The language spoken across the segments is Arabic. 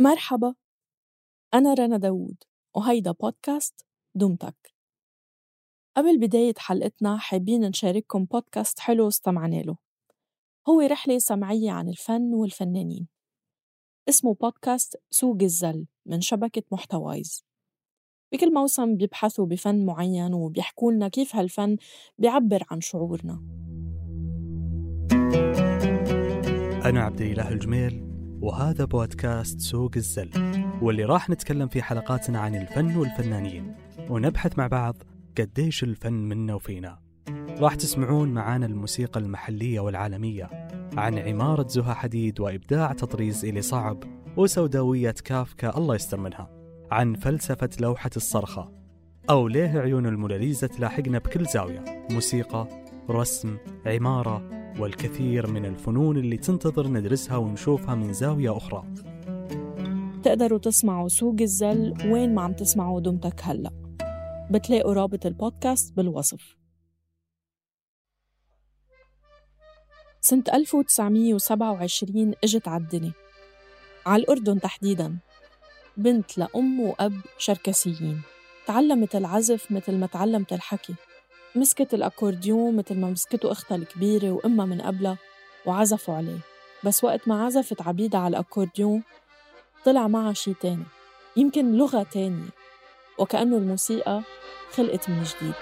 مرحبا أنا رنا داوود وهيدا بودكاست دمتك قبل بداية حلقتنا حابين نشارككم بودكاست حلو استمعنا له. هو رحلة سمعية عن الفن والفنانين. اسمه بودكاست سوق الزل من شبكة محتوايز. بكل موسم بيبحثوا بفن معين وبيحكوا لنا كيف هالفن بيعبر عن شعورنا. أنا عبد الإله الجميل وهذا بودكاست سوق الزل واللي راح نتكلم في حلقاتنا عن الفن والفنانين ونبحث مع بعض قديش الفن منا وفينا. راح تسمعون معانا الموسيقى المحلية والعالمية عن عمارة زها حديد وإبداع تطريز إلي صعب وسوداوية كافكا الله يستر منها عن فلسفة لوحة الصرخة أو ليه عيون الموناليزا تلاحقنا بكل زاوية موسيقى رسم عمارة والكثير من الفنون اللي تنتظر ندرسها ونشوفها من زاوية أخرى. تقدروا تسمعوا سوق الزل وين ما عم تسمعوا دمتك هلأ. بتلاقوا رابط البودكاست بالوصف. سنة 1927 إجت على الدنيا على الأردن تحديداً. بنت لأم وأب شركسيين. تعلمت العزف مثل ما تعلمت الحكي. مسكت الأكورديون مثل ما مسكته أختها الكبيرة وأمها من قبلها وعزفوا عليه. بس وقت ما عزفت عبيدة على الأكورديون طلع معها شي تاني يمكن لغة تانية وكأنه الموسيقى خلقت من جديد.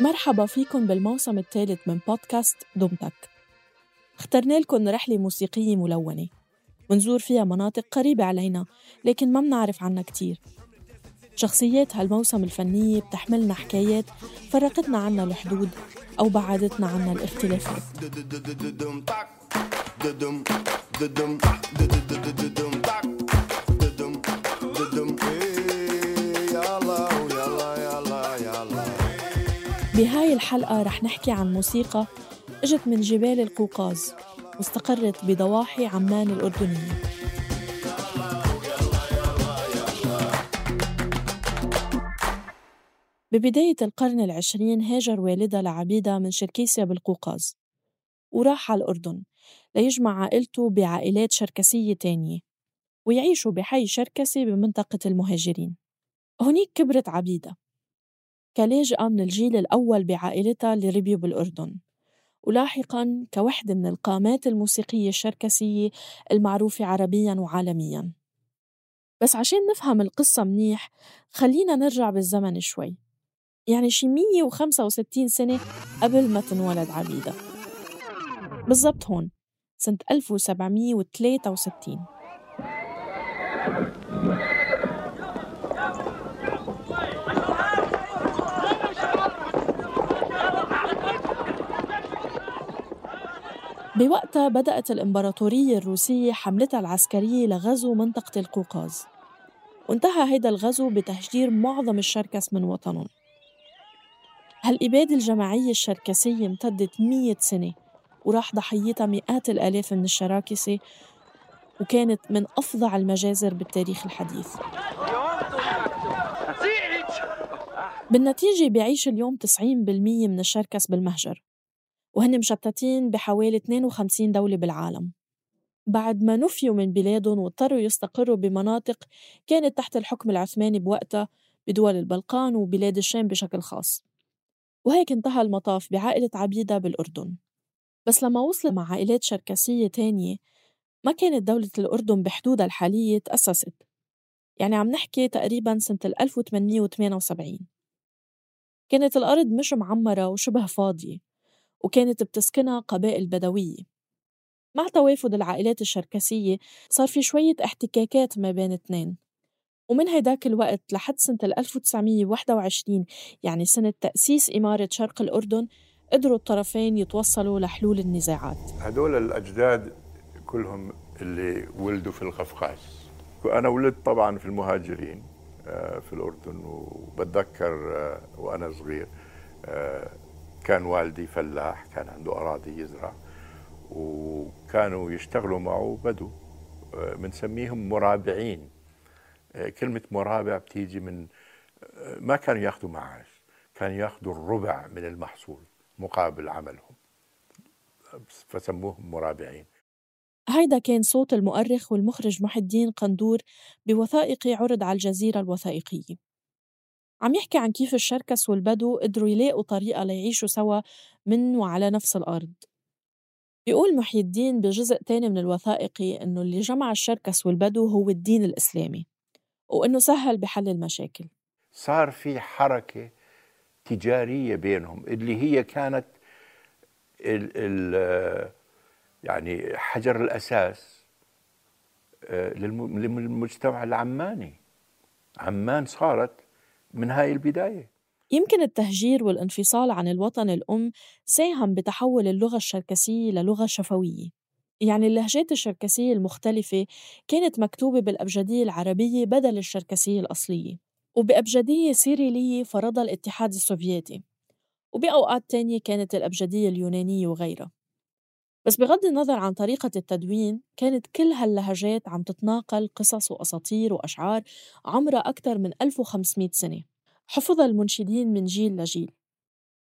مرحبا فيكم بالموسم الثالث من بودكاست دمتك اخترنا لكم رحلة موسيقية ملونة. ونزور فيها مناطق قريبة علينا لكن ما منعرف عنها كتير. شخصيات هالموسم الفنية بتحملنا حكايات فرقتنا عنا الحدود أو بعدتنا عنا الاختلافات. بهاي الحلقة رح نحكي عن موسيقى إجت من جبال القوقاز واستقرت بضواحي عمان الأردنية. ببداية القرن العشرين هاجر والدها لعبيدة من شركيسيا بالقوقاز وراح على الأردن ليجمع عائلته بعائلات شركسية تانية ويعيشوا بحي شركسي بمنطقة المهاجرين. هنيك كبرت عبيدة. كلاجئة من الجيل الأول بعائلتها اللي ربيوا بالأردن. ولاحقا كوحدة من القامات الموسيقية الشركسية المعروفة عربيا وعالميا. بس عشان نفهم القصة منيح خلينا نرجع بالزمن شوي. يعني شي 165 سنة قبل ما تنولد عبيدة. بالضبط هون سنة 1763 بوقتها بدأت الإمبراطورية الروسية حملتها العسكرية لغزو منطقة القوقاز. وانتهى هيدا الغزو بتهجير معظم الشركس من وطنهم. هالإبادة الجماعية الشركسية امتدت مية سنة وراح ضحيتها مئات الآلاف من الشراكسة وكانت من أفظع المجازر بالتاريخ الحديث. بالنتيجة بيعيش اليوم 90% من الشركس بالمهجر وهن مشتتين بحوالي 52 دولة بالعالم. بعد ما نفيوا من بلادهم واضطروا يستقروا بمناطق كانت تحت الحكم العثماني بوقتها بدول البلقان وبلاد الشام بشكل خاص. وهيك انتهى المطاف بعائلة عبيدة بالأردن. بس لما وصل مع عائلات شركسية تانية ما كانت دولة الأردن بحدودها الحالية تأسست. يعني عم نحكي تقريبا سنة 1878 كانت الأرض مش معمرة وشبه فاضية. وكانت بتسكنها قبائل بدوية. مع توافد العائلات الشركسية صار في شوية احتكاكات ما بين اثنين ومن هيداك الوقت لحد سنة 1921 يعني سنة تأسيس إمارة شرق الأردن قدروا الطرفين يتوصلوا لحلول النزاعات. هدول الأجداد كلهم اللي ولدوا في القفقاز. وأنا ولدت طبعا في المهاجرين آه، في الأردن وبتذكر آه، وأنا صغير آه، كان والدي فلاح كان عنده أراضي يزرع وكانوا يشتغلوا معه بدو بنسميهم مرابعين. كلمة مرابع بتيجي من ما كانوا ياخذوا معاش كانوا ياخذوا الربع من المحصول مقابل عملهم. فسموهم مرابعين. هيدا كان صوت المؤرخ والمخرج محي الدين قندور بوثائقي عرض على الجزيرة الوثائقية. عم يحكي عن كيف الشركس والبدو قدروا يلاقوا طريقة ليعيشوا سوا من وعلى نفس الأرض. بيقول محي الدين بجزء تاني من الوثائقي إنه اللي جمع الشركس والبدو هو الدين الإسلامي وإنه سهل بحل المشاكل. صار في حركة تجارية بينهم اللي هي كانت ال ال يعني حجر الأساس آه، للمجتمع العماني. عمان صارت من هاي البداية. يمكن التهجير والانفصال عن الوطن الأم ساهم بتحول اللغة الشركسية للغة شفوية. يعني اللهجات الشركسية المختلفة كانت مكتوبة بالأبجدية العربية بدل الشركسية الأصلية وبأبجدية سيريلية فرضها الاتحاد السوفيتي وبأوقات تانية كانت الأبجدية اليونانية وغيرها. بس بغض النظر عن طريقة التدوين كانت كل هاللهجات عم تتناقل قصص وأساطير وأشعار عمرها أكثر من 1500 سنة. حفظها المنشدين من جيل لجيل.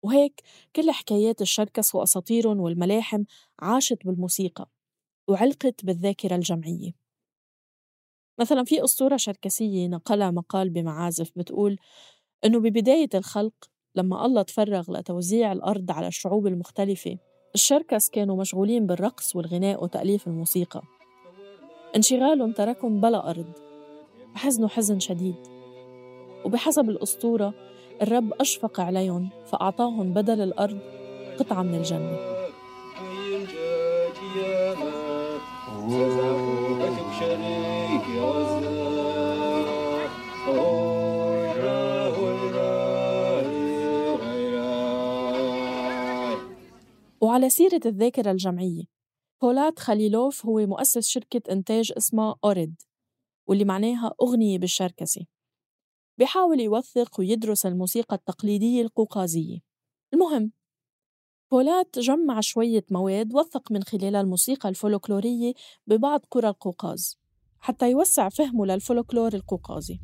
وهيك كل حكايات الشركس وأساطيرهم والملاحم عاشت بالموسيقى وعلقت بالذاكرة الجمعية. مثلا في أسطورة شركسية نقلها مقال بمعازف بتقول إنه ببداية الخلق لما الله تفرغ لتوزيع الأرض على الشعوب المختلفة الشركس كانوا مشغولين بالرقص والغناء وتأليف الموسيقى. انشغالهم تركهم بلا أرض. حزنوا حزن شديد. وبحسب الأسطورة الرب أشفق عليهم فأعطاهم بدل الأرض قطعة من الجنة. وعلى سيرة الذاكرة الجمعية. بولات خليلوف هو مؤسس شركة إنتاج اسمها أوريد واللي معناها أغنية بالشركسي. بيحاول يوثق ويدرس الموسيقى التقليدية القوقازية. المهم بولات جمع شوية مواد وثق من خلالها الموسيقى الفولكلورية ببعض قرى القوقاز حتى يوسع فهمه للفولكلور القوقازي.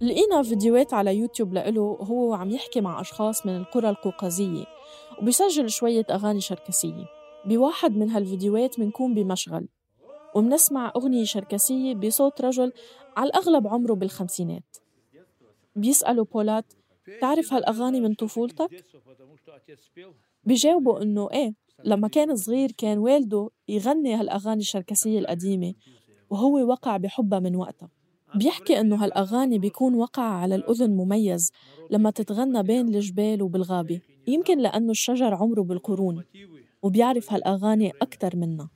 لقينا فيديوهات على يوتيوب لإله وهو عم يحكي مع أشخاص من القرى القوقازية وبيسجل شوية أغاني شركسية. بواحد من هالفيديوهات منكون بمشغل ومنسمع أغنية شركسية بصوت رجل على الأغلب عمره بالخمسينات. بيسألوا بولات تعرف هالأغاني من طفولتك؟ بيجاوبوا إنه إيه لما كان صغير كان والده يغني هالأغاني الشركسية القديمة. وهو وقع بحبها من وقتها. بيحكي إنه هالأغاني بيكون وقع على الأذن مميز لما تتغنى بين الجبال وبالغابة يمكن لأنه الشجر عمره بالقرون وبيعرف هالأغاني أكتر منا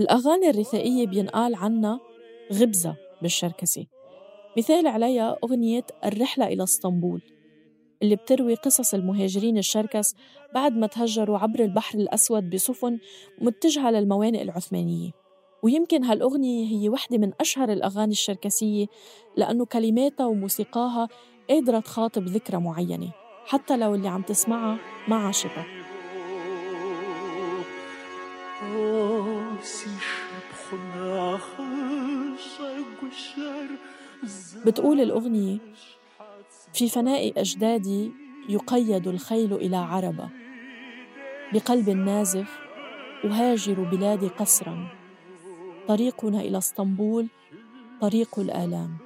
الأغاني الرثائية بينقال عنها غبزة بالشركسي. مثال عليها أغنية الرحلة إلى إسطنبول اللي بتروي قصص المهاجرين الشركس بعد ما تهجروا عبر البحر الأسود بسفن متجهة للموانئ العثمانية. ويمكن هالأغنية هي وحدة من أشهر الأغاني الشركسية لأنه كلماتها وموسيقاها قادرة تخاطب ذكرى معينة حتى لو اللي عم تسمعها ما عاشتها. بتقول الأغنية في فناء أجدادي يقيد الخيل إلى عربة بقلب نازف أهاجر بلادي قسرا طريقنا إلى اسطنبول طريق الآلام.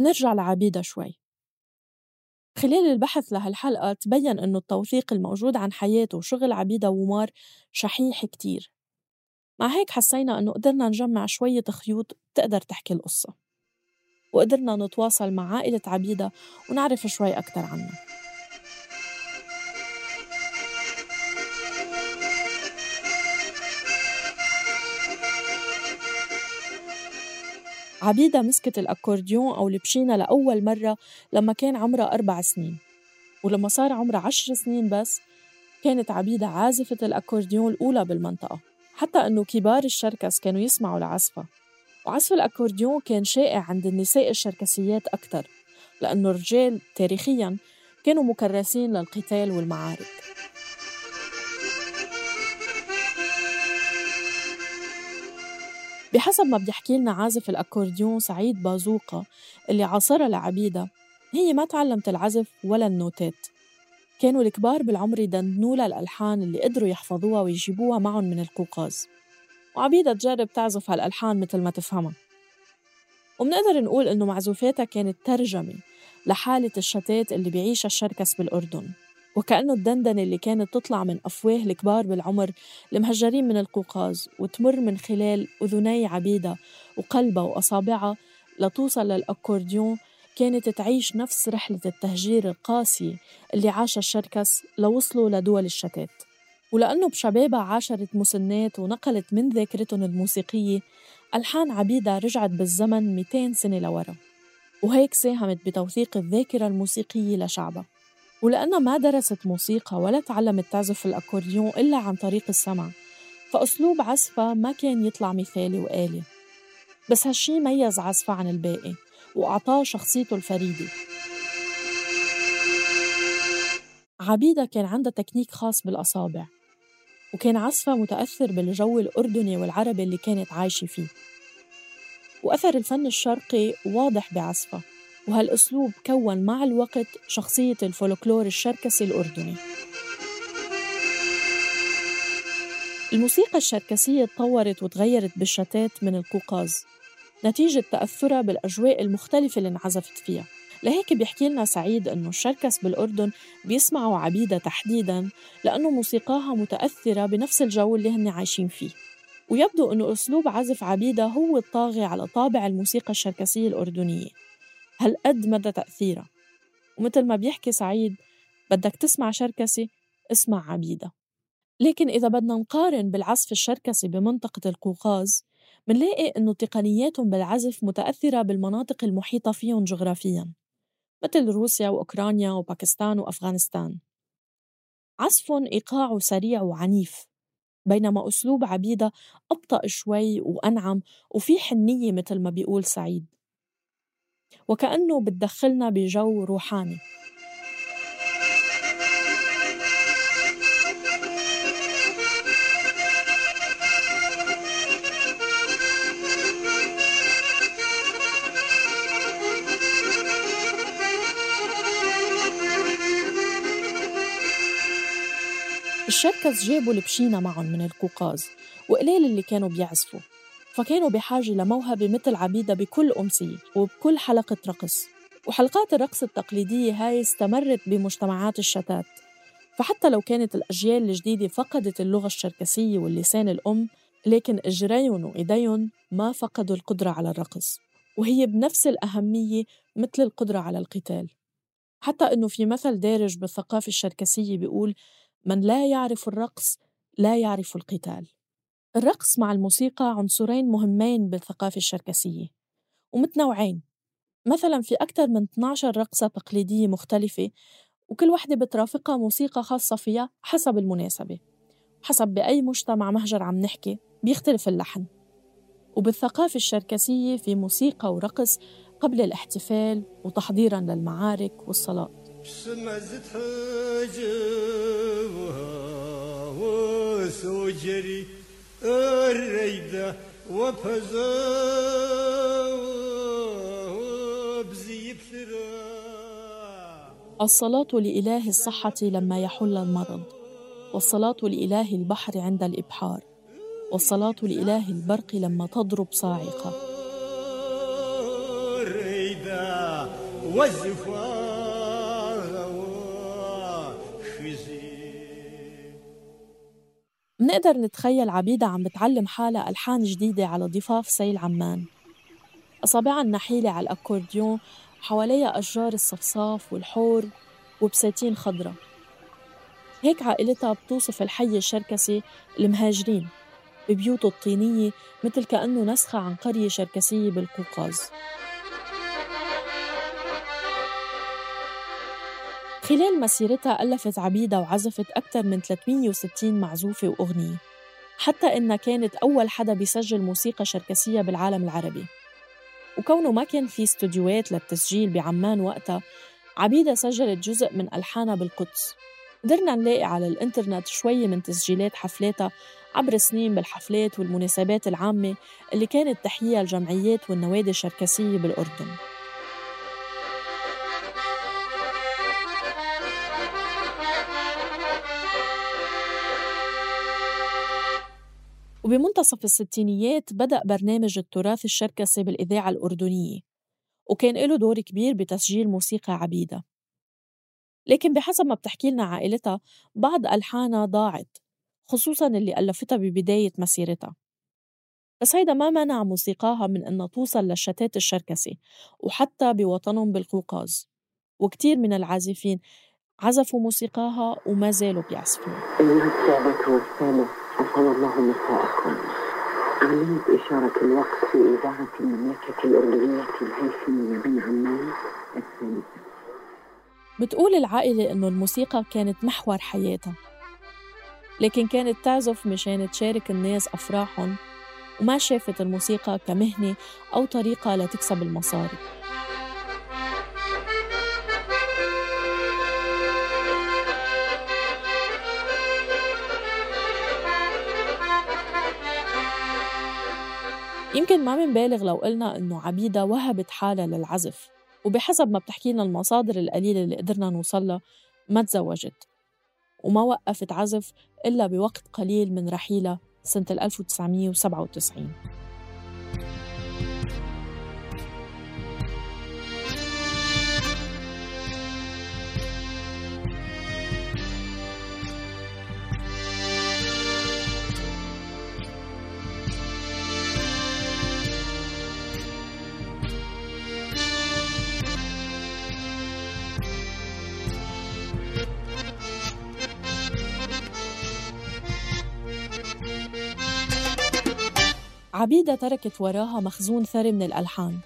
نرجع لعبيدة شوي. خلال البحث لهالحلقة تبين إنه التوثيق الموجود عن حياته وشغل عبيدة ومار شحيح كتير. مع هيك حسينا إنه قدرنا نجمع شوية خيوط تقدر تحكي القصة. وقدرنا نتواصل مع عائلة عبيدة ونعرف شوي أكتر عنها. عبيدة مسكت الأكورديون أو البشينة لأول مرة لما كان عمرها أربع سنين. ولما صار عمرها عشر سنين بس كانت عبيدة عازفة الأكورديون الأولى بالمنطقة حتى أنه كبار الشركس كانوا يسمعوا لعزفها. وعزف الأكورديون كان شائع عند النساء الشركسيات أكثر لأنه الرجال تاريخياً كانوا مكرسين للقتال والمعارك. بحسب ما بيحكي لنا عازف الأكورديون سعيد بازوقة اللي عاصرها لعبيدة. هي ما تعلمت العزف ولا النوتات. كانوا الكبار بالعمر يدندنوا لها الألحان اللي قدروا يحفظوها ويجيبوها معهم من القوقاز. وعبيدة تجرب تعزف هالألحان مثل ما تفهمها. ومنقدر نقول إنه معزوفاتها كانت ترجمة لحالة الشتات اللي بيعيشها الشركس بالأردن. وكأنه الدندنة اللي كانت تطلع من أفواه الكبار بالعمر المهجرين من القوقاز وتمر من خلال أذني عبيدة وقلبها وأصابعها لتوصل للأكورديون كانت تعيش نفس رحلة التهجير القاسية اللي عاشها الشركس لوصلوا لدول الشتات. ولأنه بشبابها عاشرت مسنات ونقلت من ذاكرتهم الموسيقية ألحان عبيدة رجعت بالزمن 200 سنة لورا. وهيك ساهمت بتوثيق الذاكرة الموسيقية لشعبها. ولأنها ما درست موسيقى ولا تعلمت تعزف الأكورديون إلا عن طريق السمع فأسلوب عزفها ما كان يطلع مثالي وآلي. بس هالشي ميز عزفها عن الباقي وأعطاه شخصيته الفريدة. عبيدة كان عندها تكنيك خاص بالأصابع وكان عزفها متأثر بالجو الأردني والعربي اللي كانت عايشة فيه. وأثر الفن الشرقي واضح بعزفها وهالأسلوب كون مع الوقت شخصية الفولكلور الشركسي الأردني. الموسيقى الشركسية تطورت وتغيرت بالشتات من القوقاز نتيجة تأثرها بالأجواء المختلفة اللي انعزفت فيها. لهيك بيحكي لنا سعيد إنه الشركس بالأردن بيسمعوا عبيدة تحديدا لأنه موسيقاها متأثرة بنفس الجو اللي هن عايشين فيه. ويبدو إنه أسلوب عزف عبيدة هو الطاغي على طابع الموسيقى الشركسية الأردنية. هالقد مدى تأثيرها؟ ومثل ما بيحكي سعيد بدك تسمع شركسي اسمع عبيدة. لكن إذا بدنا نقارن بالعزف الشركسي بمنطقة القوقاز منلاقي إنه تقنياتهم بالعزف متأثرة بالمناطق المحيطة فيهم جغرافياً مثل روسيا وأوكرانيا وباكستان وأفغانستان. عزفهم إيقاعه سريع وعنيف بينما أسلوب عبيدة أبطأ شوي وأنعم وفي حنية مثل ما بيقول سعيد. وكأنه بتدخلنا بجو روحاني. الشركس جابوا البشينة معهم من القوقاز وقليل اللي كانوا بيعزفوا. فكانوا بحاجة لموهبة مثل عبيدة بكل أمسية وبكل حلقة رقص. وحلقات الرقص التقليدية هاي استمرت بمجتمعات الشتات. فحتى لو كانت الأجيال الجديدة فقدت اللغة الشركسية واللسان الأم لكن إجريهم وإيديهم ما فقدوا القدرة على الرقص. وهي بنفس الأهمية مثل القدرة على القتال. حتى أنه في مثل دارج بالثقافة الشركسية بيقول من لا يعرف الرقص لا يعرف القتال. الرقص مع الموسيقى عنصرين مهمين بالثقافة الشركسية ومتنوعين. مثلا في أكثر من 12 رقصة تقليدية مختلفة وكل وحدة بترافقها موسيقى خاصة فيها حسب المناسبة. حسب بأي مجتمع مهجر عم نحكي بيختلف اللحن. وبالثقافة الشركسية في موسيقى ورقص قبل الاحتفال وتحضيرا للمعارك والصلاة. الريدة الصلاة لإله الصحة لما يحل المرض والصلاة لإله البحر عند الإبحار والصلاة لإله البرق لما تضرب صاعقة. منقدر نتخيل عبيدة عم بتعلم حالها ألحان جديدة على ضفاف سيل عمان. أصابعها النحيلة على الأكورديون حواليها أشجار الصفصاف والحور وبساتين خضرة. هيك عائلتها بتوصف الحي الشركسي المهاجرين ببيوته الطينية مثل كأنه نسخة عن قرية شركسية بالقوقاز. خلال مسيرتها ألفت عبيدة وعزفت أكثر من 360 معزوفة وأغنية حتى إنها كانت أول حدا بيسجل موسيقى شركسية بالعالم العربي. وكونه ما كان في استوديوهات للتسجيل بعمان وقتها عبيدة سجلت جزء من ألحانها بالقدس. قدرنا نلاقي على الإنترنت شوية من تسجيلات حفلاتها عبر سنين بالحفلات والمناسبات العامة اللي كانت تحييها الجمعيات والنوادي الشركسية بالأردن. وبمنتصف الستينيات بدأ برنامج التراث الشركسي بالإذاعة الأردنية وكان له دور كبير بتسجيل موسيقى عبيدة. لكن بحسب ما بتحكي لنا عائلتها بعض ألحانها ضاعت خصوصا اللي ألفتها ببداية مسيرتها. بس هيدا ما منع موسيقاها من أنها توصل للشتات الشركسي وحتى بوطنهم بالقوقاز. وكتير من العازفين عزفوا موسيقاها وما زالوا بيعزفوها. أسعد الله مساءكم أعلنت إشارة الوقت في إذاعة المملكة الأردنية الهاشمية بن عمان الثالثة بتقول العائلة إنه الموسيقى كانت محور حياتها لكن كانت تعزف مشان تشارك الناس أفراحهم وما شافت الموسيقى كمهنة أو طريقة لتكسب المصاري. يمكن ما منبالغ لو قلنا إنه عبيدة وهبت حالها للعزف وبحسب ما بتحكي لنا المصادر القليلة اللي قدرنا نوصلها ما تزوجت وما وقفت عزف إلا بوقت قليل من رحيلها سنة 1997 عبيدة تركت وراها مخزون ثري من الألحان.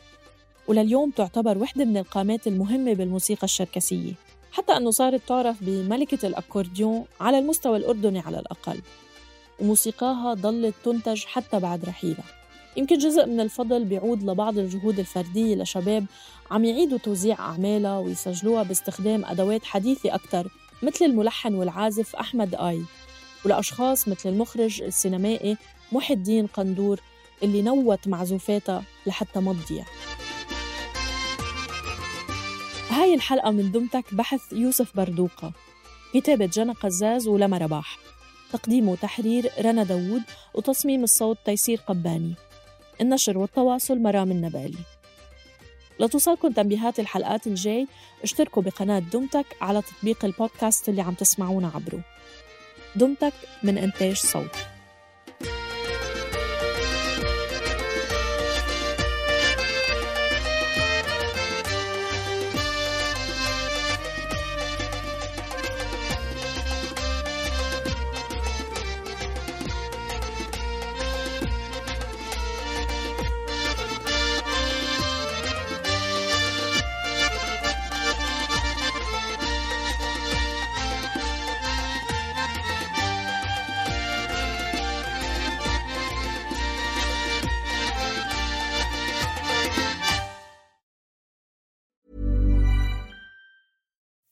ولليوم تعتبر وحدة من القامات المهمة بالموسيقى الشركسية حتى أنه صارت تعرف بملكة الأكورديون على المستوى الأردني على الأقل. وموسيقاها ضلت تنتج حتى بعد رحيلها. يمكن جزء من الفضل بيعود لبعض الجهود الفردية لشباب عم يعيدوا توزيع أعمالها ويسجلوها باستخدام أدوات حديثة أكثر مثل الملحن والعازف أحمد آي. ولأشخاص مثل المخرج السينمائي محي الدين قندور اللي نوت معزوفاتها لحتى ما تضيع. هاي الحلقة من دمتك بحث يوسف بردوقة. كتابة جنى قزاز ولما رباح. تقديم وتحرير رنا داوود وتصميم الصوت تيسير قباني. النشر والتواصل مرام النبالي. لتوصلكم تنبيهات الحلقات الجاي اشتركوا بقناة دمتك على تطبيق البودكاست اللي عم تسمعونا عبره. دمتك من إنتاج صوت.